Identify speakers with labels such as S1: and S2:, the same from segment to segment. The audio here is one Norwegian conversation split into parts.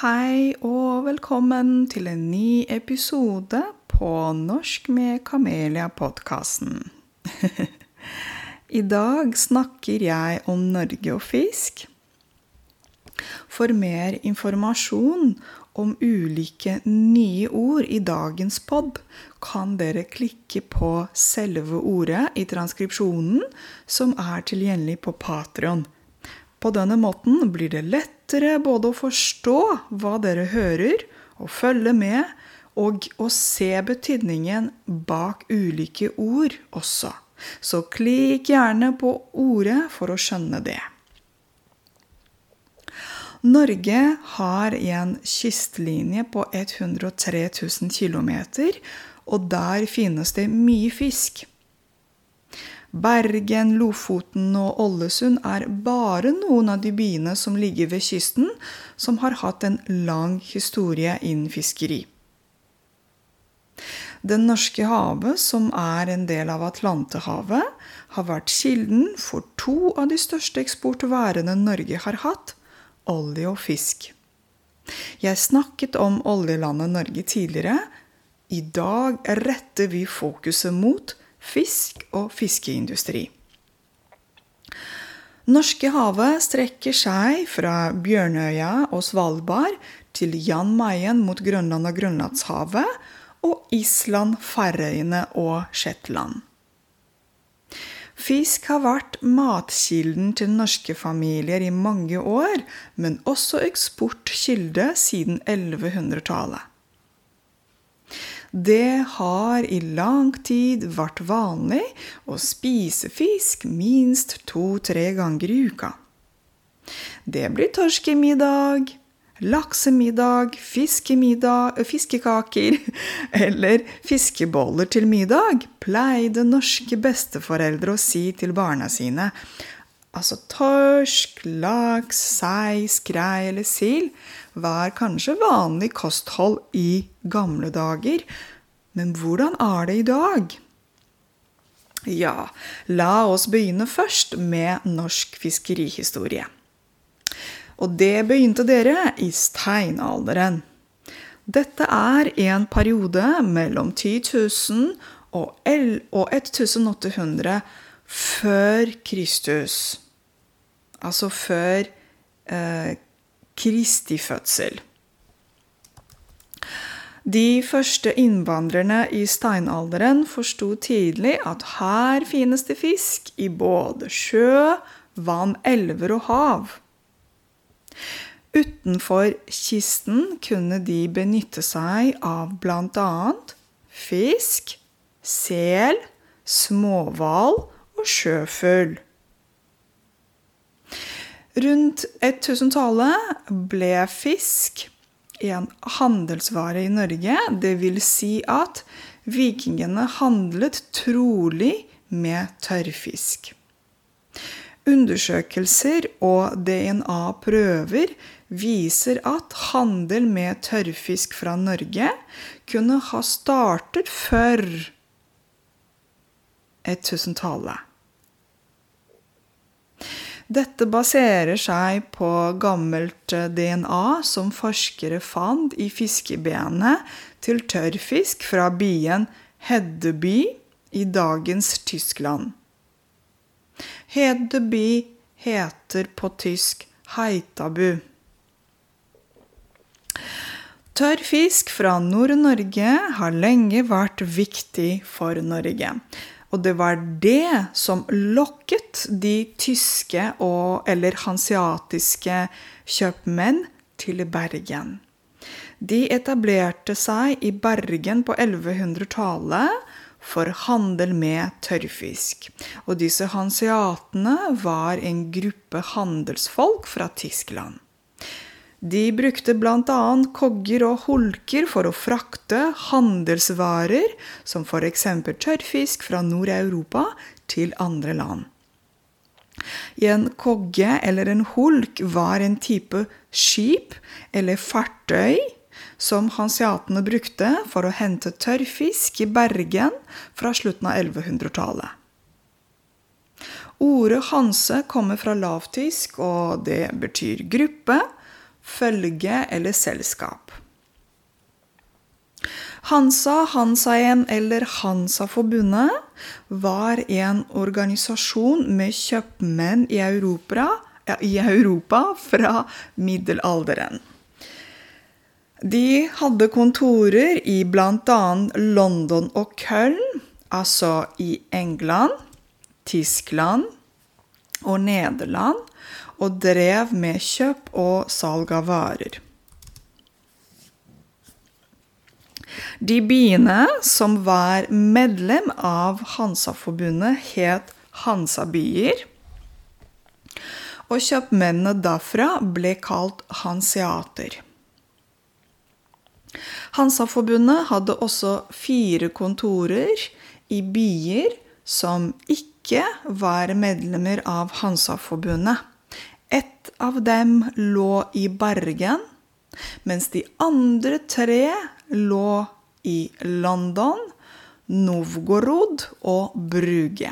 S1: Hei og velkommen til en ny episode på Norsk med Kamelia-podkasten. I dag snakker jeg om Norge og fisk. For mer informasjon om ulike nye ord i dagens pod, kan dere klikke på selve ordet i transkripsjonen, som er tilgjengelig på Patrion. På denne måten blir det lettere både å forstå hva dere hører, og følge med, og å se betydningen bak ulike ord også. Så klikk gjerne på ordet for å skjønne det. Norge har en kystlinje på 103 000 km, og der finnes det mye fisk. Bergen, Lofoten og Ålesund er bare noen av de byene som ligger ved kysten, som har hatt en lang historie innen fiskeri. Det norske havet, som er en del av Atlanterhavet, har vært kilden for to av de største eksportvarene Norge har hatt olje og fisk. Jeg snakket om oljelandet Norge tidligere. I dag retter vi fokuset mot fisk og fiskeindustri. Norskehavet strekker seg fra Bjørnøya og Svalbard til Jan Mayen mot Grønland og Grønlandshavet og Island, Færøyene og Shetland. Fisk har vært matkilden til norske familier i mange år, men også eksportkilde siden 1100-tallet. Det har i lang tid vært vanlig å spise fisk minst to-tre ganger i uka. Det blir torskemiddag, laksemiddag, fiskemiddag, fiskekaker eller fiskeboller til middag, pleide norske besteforeldre å si til barna sine. Altså torsk, laks, sei, skrei eller sild var kanskje vanlig kosthold i gamle dager, men hvordan er det i dag? Ja, la oss begynne først med norsk fiskerihistorie. Og det begynte dere i steinalderen. Dette er en periode mellom 10 000 og 1800 før Kristus. Altså før eh, Kristi fødsel. De første innvandrerne i steinalderen forsto tidlig at her finnes det fisk i både sjø, vann, elver og hav. Utenfor kisten kunne de benytte seg av bl.a. fisk, sel, småhval og sjøfugl. Rundt 1000-tallet ble fisk en handelsvare i Norge. Det vil si at vikingene handlet trolig med tørrfisk. Undersøkelser og DNA-prøver viser at handel med tørrfisk fra Norge kunne ha startet før 1000-tallet. Dette baserer seg på gammelt DNA som forskere fant i fiskebenet til tørrfisk fra byen Heddeby i dagens Tyskland. Hedeby heter på tysk Heitabu. Tørr fisk fra Nord-Norge har lenge vært viktig for Norge. Og det var det som lokket de tyske og, eller hansiatiske kjøpmenn til Bergen. De etablerte seg i Bergen på 1100-tallet for handel med tørrfisk. Og disse hanseatene var en gruppe handelsfolk fra Tyskland. De brukte bl.a. kogger og holker for å frakte handelsvarer, som f.eks. tørrfisk fra Nord-Europa til andre land. I En kogge eller en holk var en type skip eller fartøy som hanseatene brukte for å hente tørrfisk i Bergen fra slutten av 1100-tallet. Ordet hanse kommer fra lavtysk, og det betyr gruppe følge eller selskap. Hansa, Hansaen eller Hansaforbundet var en organisasjon med kjøpmenn i Europa, i Europa fra middelalderen. De hadde kontorer i bl.a. London og Köln, altså i England, Tyskland og Nederland, og drev med kjøp og salg av varer. De byene som var medlem av Hansaforbundet, het Hansabyer. Og kjøpmennene derfra ble kalt hanseater. Hansaforbundet hadde også fire kontorer i byer som ikke var medlemmer av Hansaforbundet. Ett av dem lå i Bergen, mens de andre tre lå i London, Novgorod og Brugge.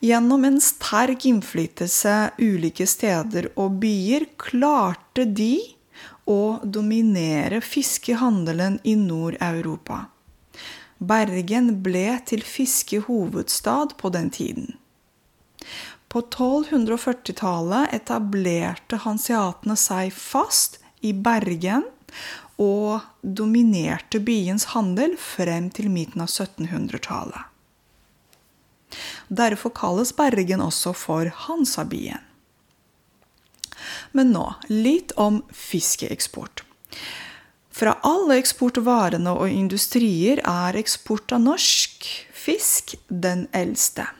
S1: Gjennom en sterk innflytelse ulike steder og byer klarte de å dominere fiskehandelen i Nord-Europa. Bergen ble til fiskehovedstad på den tiden. På 1240-tallet etablerte hanseatene seg fast i Bergen og dominerte byens handel frem til midten av 1700-tallet. Derfor kalles Bergen også for Hansabyen. Men nå litt om fiskeeksport. Fra alle eksportvarene og industrier er eksport av norsk fisk den eldste.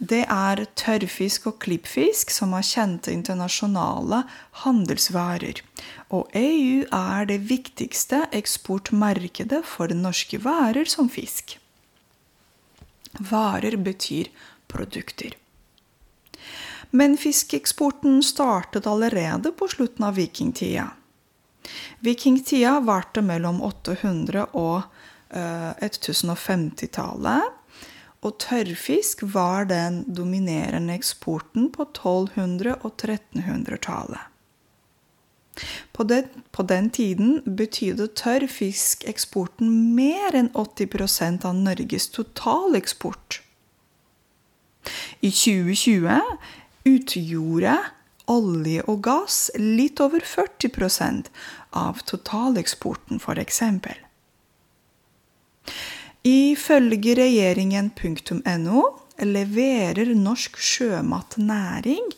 S1: Det er tørrfisk og klippfisk som er kjente internasjonale handelsvarer. Og EU er det viktigste eksportmarkedet for norske varer som fisk. Varer betyr produkter. Men fiskeeksporten startet allerede på slutten av vikingtida. Vikingtida varte mellom 800- og 1050-tallet. Og tørrfisk var den dominerende eksporten på 1200- og 1300-tallet. På, på, den tiden betydde tørrfiskeksporten mer enn 80% av Norges totaleksport. I 2020 utgjorde olje og gass litt over 40% av totaleksporten, f.eks. Ifølge regjeringen.no leverer norsk sjømatnæring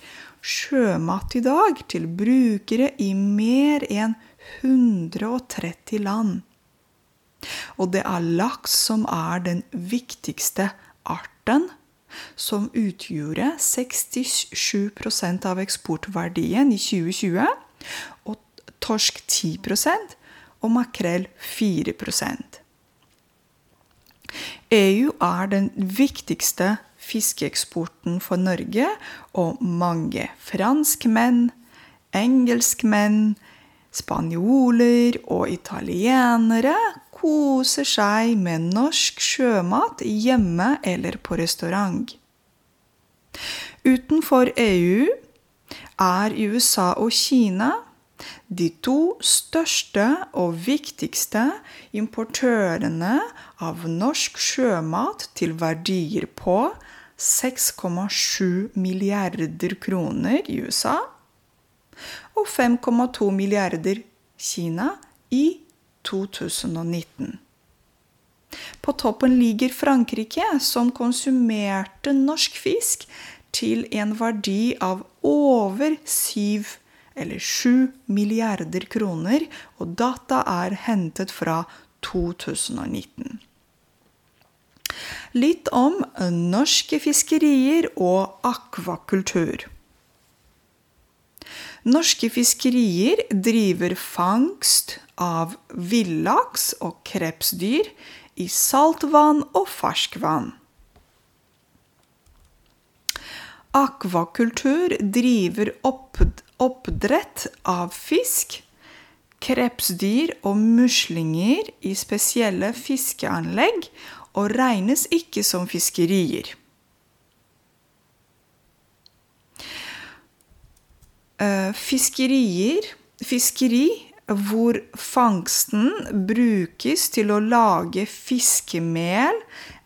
S1: sjømat i dag til brukere i mer enn 130 land. Og det er laks som er den viktigste arten som utgjorde 67% av eksportverdien i 2020, og torsk 10% og makrell 4 EU er den viktigste fiskeeksporten for Norge, og mange franskmenn, engelskmenn, spanjoler og italienere koser seg med norsk sjømat hjemme eller på restaurant. Utenfor EU er USA og Kina de to største og viktigste importørene av norsk sjømat til verdier på 6,7 milliarder kroner i USA og 5,2 milliarder Kina i 2019. På toppen ligger Frankrike, som konsumerte norsk fisk til en verdi av over 7 eller 7 milliarder kroner, og data er hentet fra 2019. Litt om norske fiskerier og akvakultur. Norske fiskerier driver fangst av villaks og krepsdyr i saltvann og ferskvann. Akvakultur driver oppdrett av fisk, krepsdyr og muslinger i spesielle fiskeanlegg og regnes ikke som fiskerier. eh, fiskerier, fiskeri hvor fangsten brukes til å lage fiskemel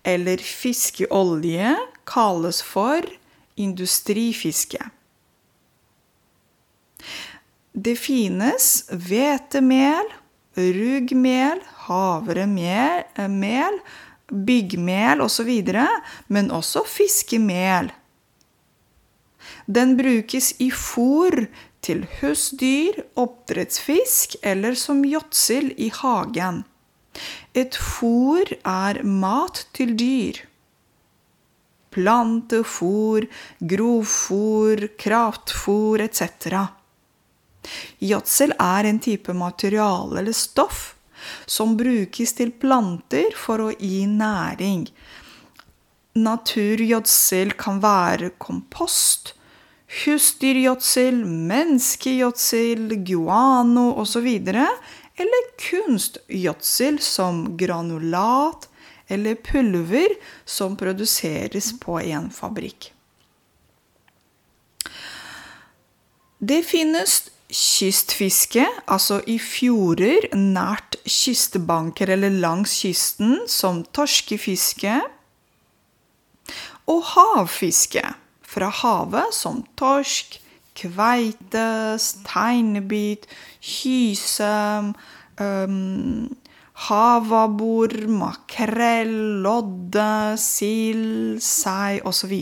S1: eller fiskeolje, kalles for industrifiske. Det finnes hvetemel, ruggmel, havremel, byggmel osv., men også fiskemel. Den brukes i fôr til husdyr, oppdrettsfisk eller som gjødsel i hagen. Et fôr er mat til dyr. Plantefôr, grovfôr, kraftfôr etc. Gjødsel er en type materiale eller stoff som brukes til planter for å gi næring. Naturgjødsel kan være kompost, husdyrgjødsel, menneskegjødsel, guano osv. Eller kunstgjødsel som granulat eller pulver som produseres på en fabrikk. Det finnes kystfiske, altså i fjorder nært kystbanker eller langs kysten, som torskefiske. Og havfiske fra havet, som torsk, kveite, steinbit, hyse, um, havabbor, makrell, lodde, sild, sei osv.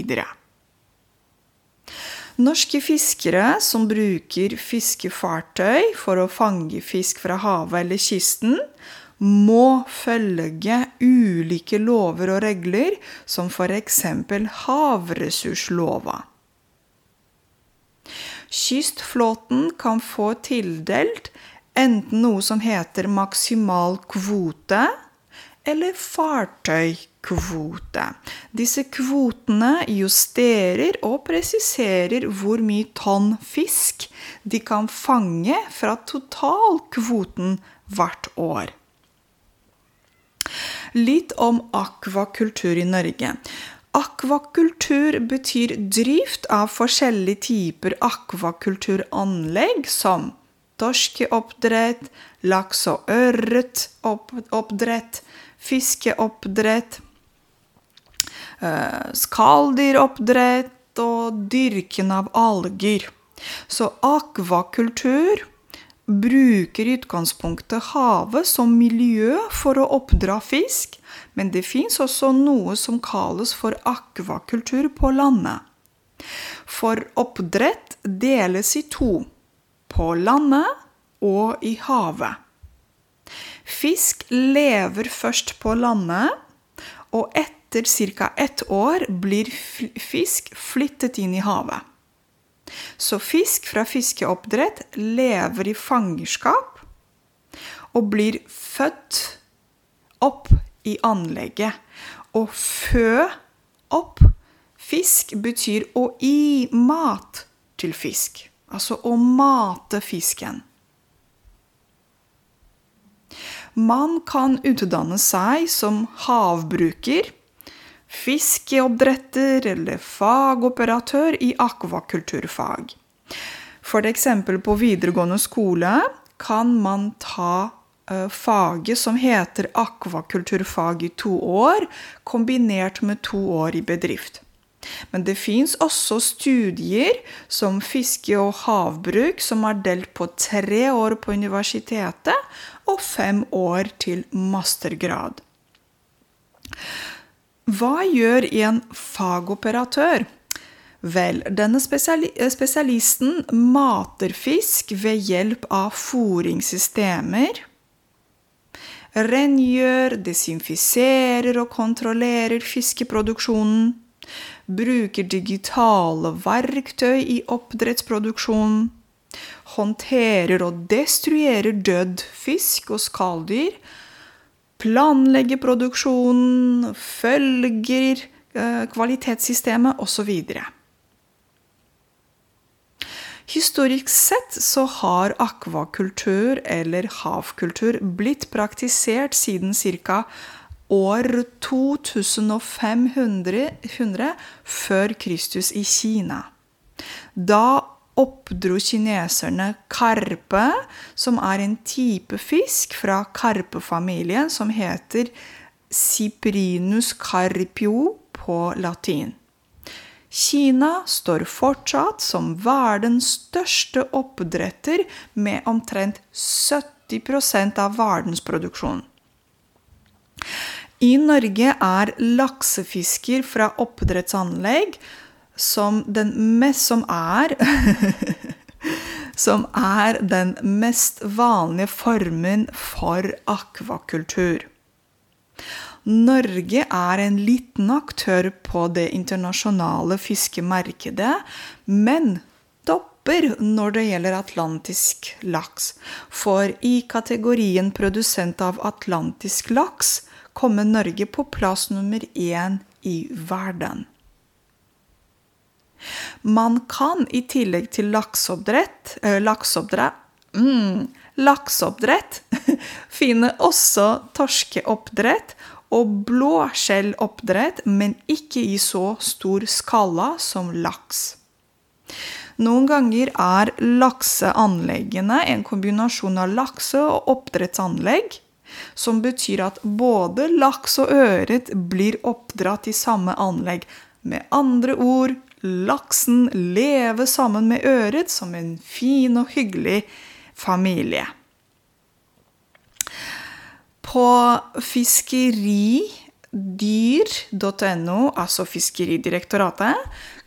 S1: Norske fiskere som bruker fiskefartøy for å fange fisk fra havet eller kysten, må følge ulike lover og regler, som f.eks. havressurslova. Kystflåten kan få tildelt enten noe som heter maksimal kvote, eller fartøykvote. Disse kvotene justerer og presiserer hvor mye tonn fisk de kan fange fra totalkvoten hvert år. Litt om akvakultur i Norge. Akvakultur betyr drift av forskjellige typer akvakulturanlegg, som torskeoppdrett, laks- og ørretoppdrett, fiskeoppdrett, skalldyroppdrett og dyrken av alger. Så akvakultur bruker i utgangspunktet havet som miljø for å oppdra fisk, men det fins også noe som kalles for akvakultur på landet. For oppdrett deles i to på landet og i havet. Fisk lever først på landet, og etter ca. ett år blir fisk flyttet inn i havet. Så fisk fra fiskeoppdrett lever i fangerskap og blir født opp i anlegget. Å fø opp fisk betyr å gi mat til fisk. Altså å mate fisken. Man kan utdanne seg som havbruker, fiskeoppdretter eller fagoperatør i akvakulturfag. Eksempel på videregående skole kan man ta faget som heter akvakulturfag i to år, kombinert med to år i bedrift. Men det fins også studier som fiske og havbruk som er delt på tre år på universitetet og fem år til mastergrad. Hva gjør en fagoperatør? Vel, denne spesialisten mater fisk ved hjelp av fòringssystemer. Rengjør, desinfiserer og kontrollerer fiskeproduksjonen bruker digitale verktøy i oppdrettsproduksjon, håndterer og destruerer dødd fisk og skalldyr, planlegger produksjonen, følger eh, kvalitetssystemet osv. Historisk sett så har akvakultur eller havkultur blitt praktisert siden ca år 2500 før Kristus i Kina. Da oppdro kineserne karpe, som er en type fisk fra karpefamilien som heter Cyprinus carpio på latin. Kina står fortsatt som verdens største oppdretter med omtrent 70% av verdensproduksjonen. I Norge er laksefisker fra oppdrettsanlegg som den mest som er Som er den mest vanlige formen for akvakultur. Norge er en liten aktør på det internasjonale fiskemarkedet, men topper når det gjelder atlantisk laks. For i kategorien produsent av atlantisk laks kommer Norge på plass nummer én i verden. Man kan i tillegg til lakseoppdrett, øh, lakseoppdrett, mm, lakseoppdrett finne også torskeoppdrett og blåskjelloppdrett, men ikke i så stor skala som laks. Noen ganger er lakseanleggene en kombinasjon av lakse- og oppdrettsanlegg, som betyr at både laks og ørret blir oppdratt i samme anlegg. Med andre ord laksen lever sammen med ørret som en fin og hyggelig familie. På fiskeridyr.no, altså Fiskeridirektoratet,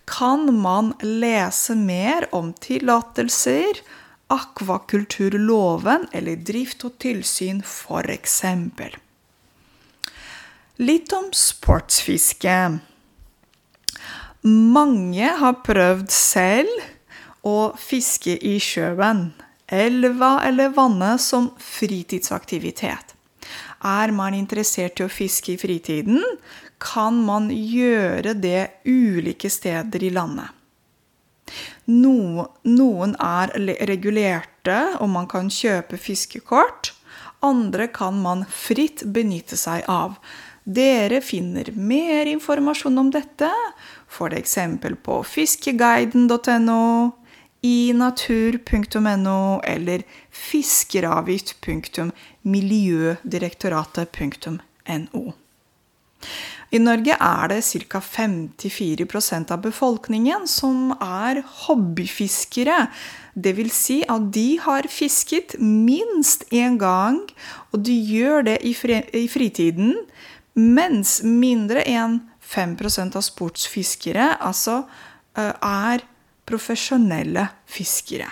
S1: kan man lese mer om tillatelser, akvakulturloven eller drift og tilsyn, f.eks. Litt om sportsfiske. Mange har prøvd selv å fiske i sjøen, elva eller vannet som fritidsaktivitet. Er man interessert i å fiske i fritiden, kan man gjøre det ulike steder i landet. Noen er regulerte, og man kan kjøpe fiskekort. Andre kan man fritt benytte seg av. Dere finner mer informasjon om dette, f.eks. på fiskeguiden.no, inatur.no eller fiskeravgift.miljødirektoratet.no. I Norge er det ca. 54% av befolkningen som er hobbyfiskere. Dvs. Si at de har fisket minst én gang, og de gjør det i fritiden. Mens mindre enn 5% av sportsfiskere altså eh, er profesjonelle fiskere.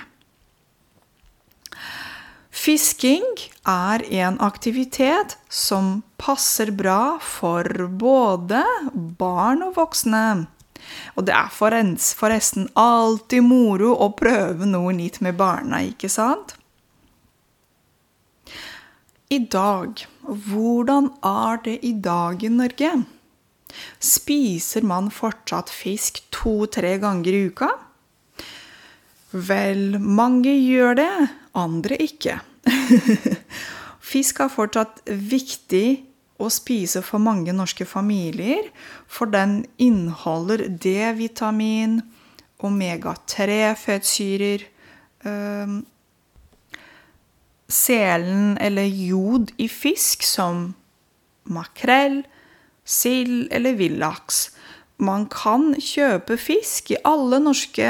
S1: Fisking er en aktivitet som passer bra for både barn og voksne. Og det er forresten alltid moro å prøve noe nytt med barna, ikke sant? I dag Hvordan er det i dag i Norge? Spiser man fortsatt fisk to-tre ganger i uka? Vel, mange gjør det, andre ikke. Fisk er fortsatt viktig å spise for mange norske familier, for den inneholder D-vitamin, omega-3-fettsyrer øh, Selen eller jod i fisk som makrell, sild eller villaks man kan kjøpe fisk i alle norske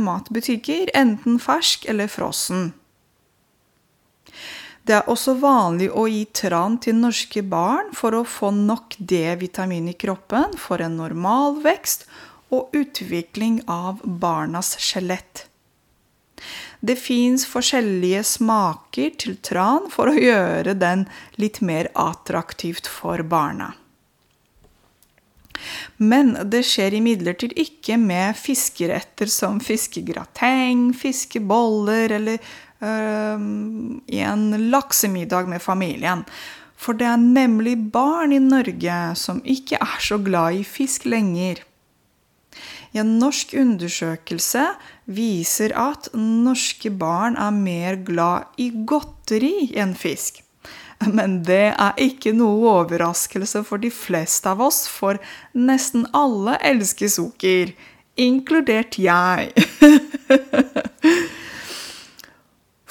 S1: matbutikker, enten fersk eller frossen. Det er også vanlig å gi tran til norske barn for å få nok D-vitamin i kroppen for en normal vekst og utvikling av barnas skjelett. Det fins forskjellige smaker til tran for å gjøre den litt mer attraktivt for barna. Men det skjer imidlertid ikke med fiskeretter som fiskegrateng, fiskeboller eller øh, en laksemiddag med familien. For det er nemlig barn i Norge som ikke er så glad i fisk lenger. En norsk undersøkelse viser at norske barn er mer glad i godteri enn fisk. Men det er ikke noe overraskelse for de fleste av oss, for nesten alle elsker sukker. Inkludert jeg.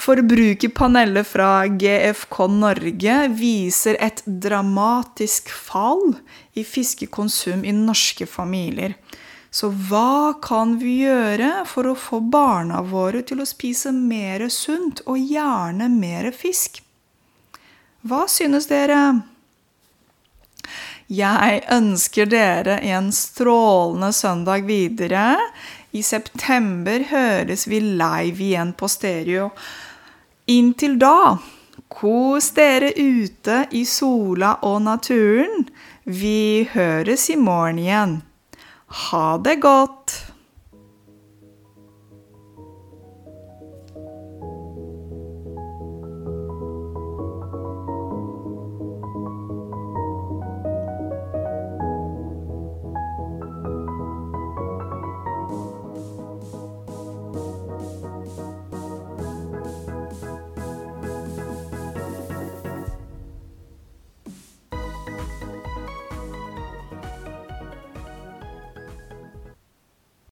S1: Forbrukerpanelet fra GFK Norge viser et dramatisk fall i fiskekonsum i norske familier. Så hva kan vi gjøre for å få barna våre til å spise mer sunt, og gjerne mer fisk? Hva synes dere? Jeg ønsker dere en strålende søndag videre. I september høres vi live igjen på stereo. Inntil da, kos dere ute i sola og naturen. Vi høres i morgen igjen. Ha det godt!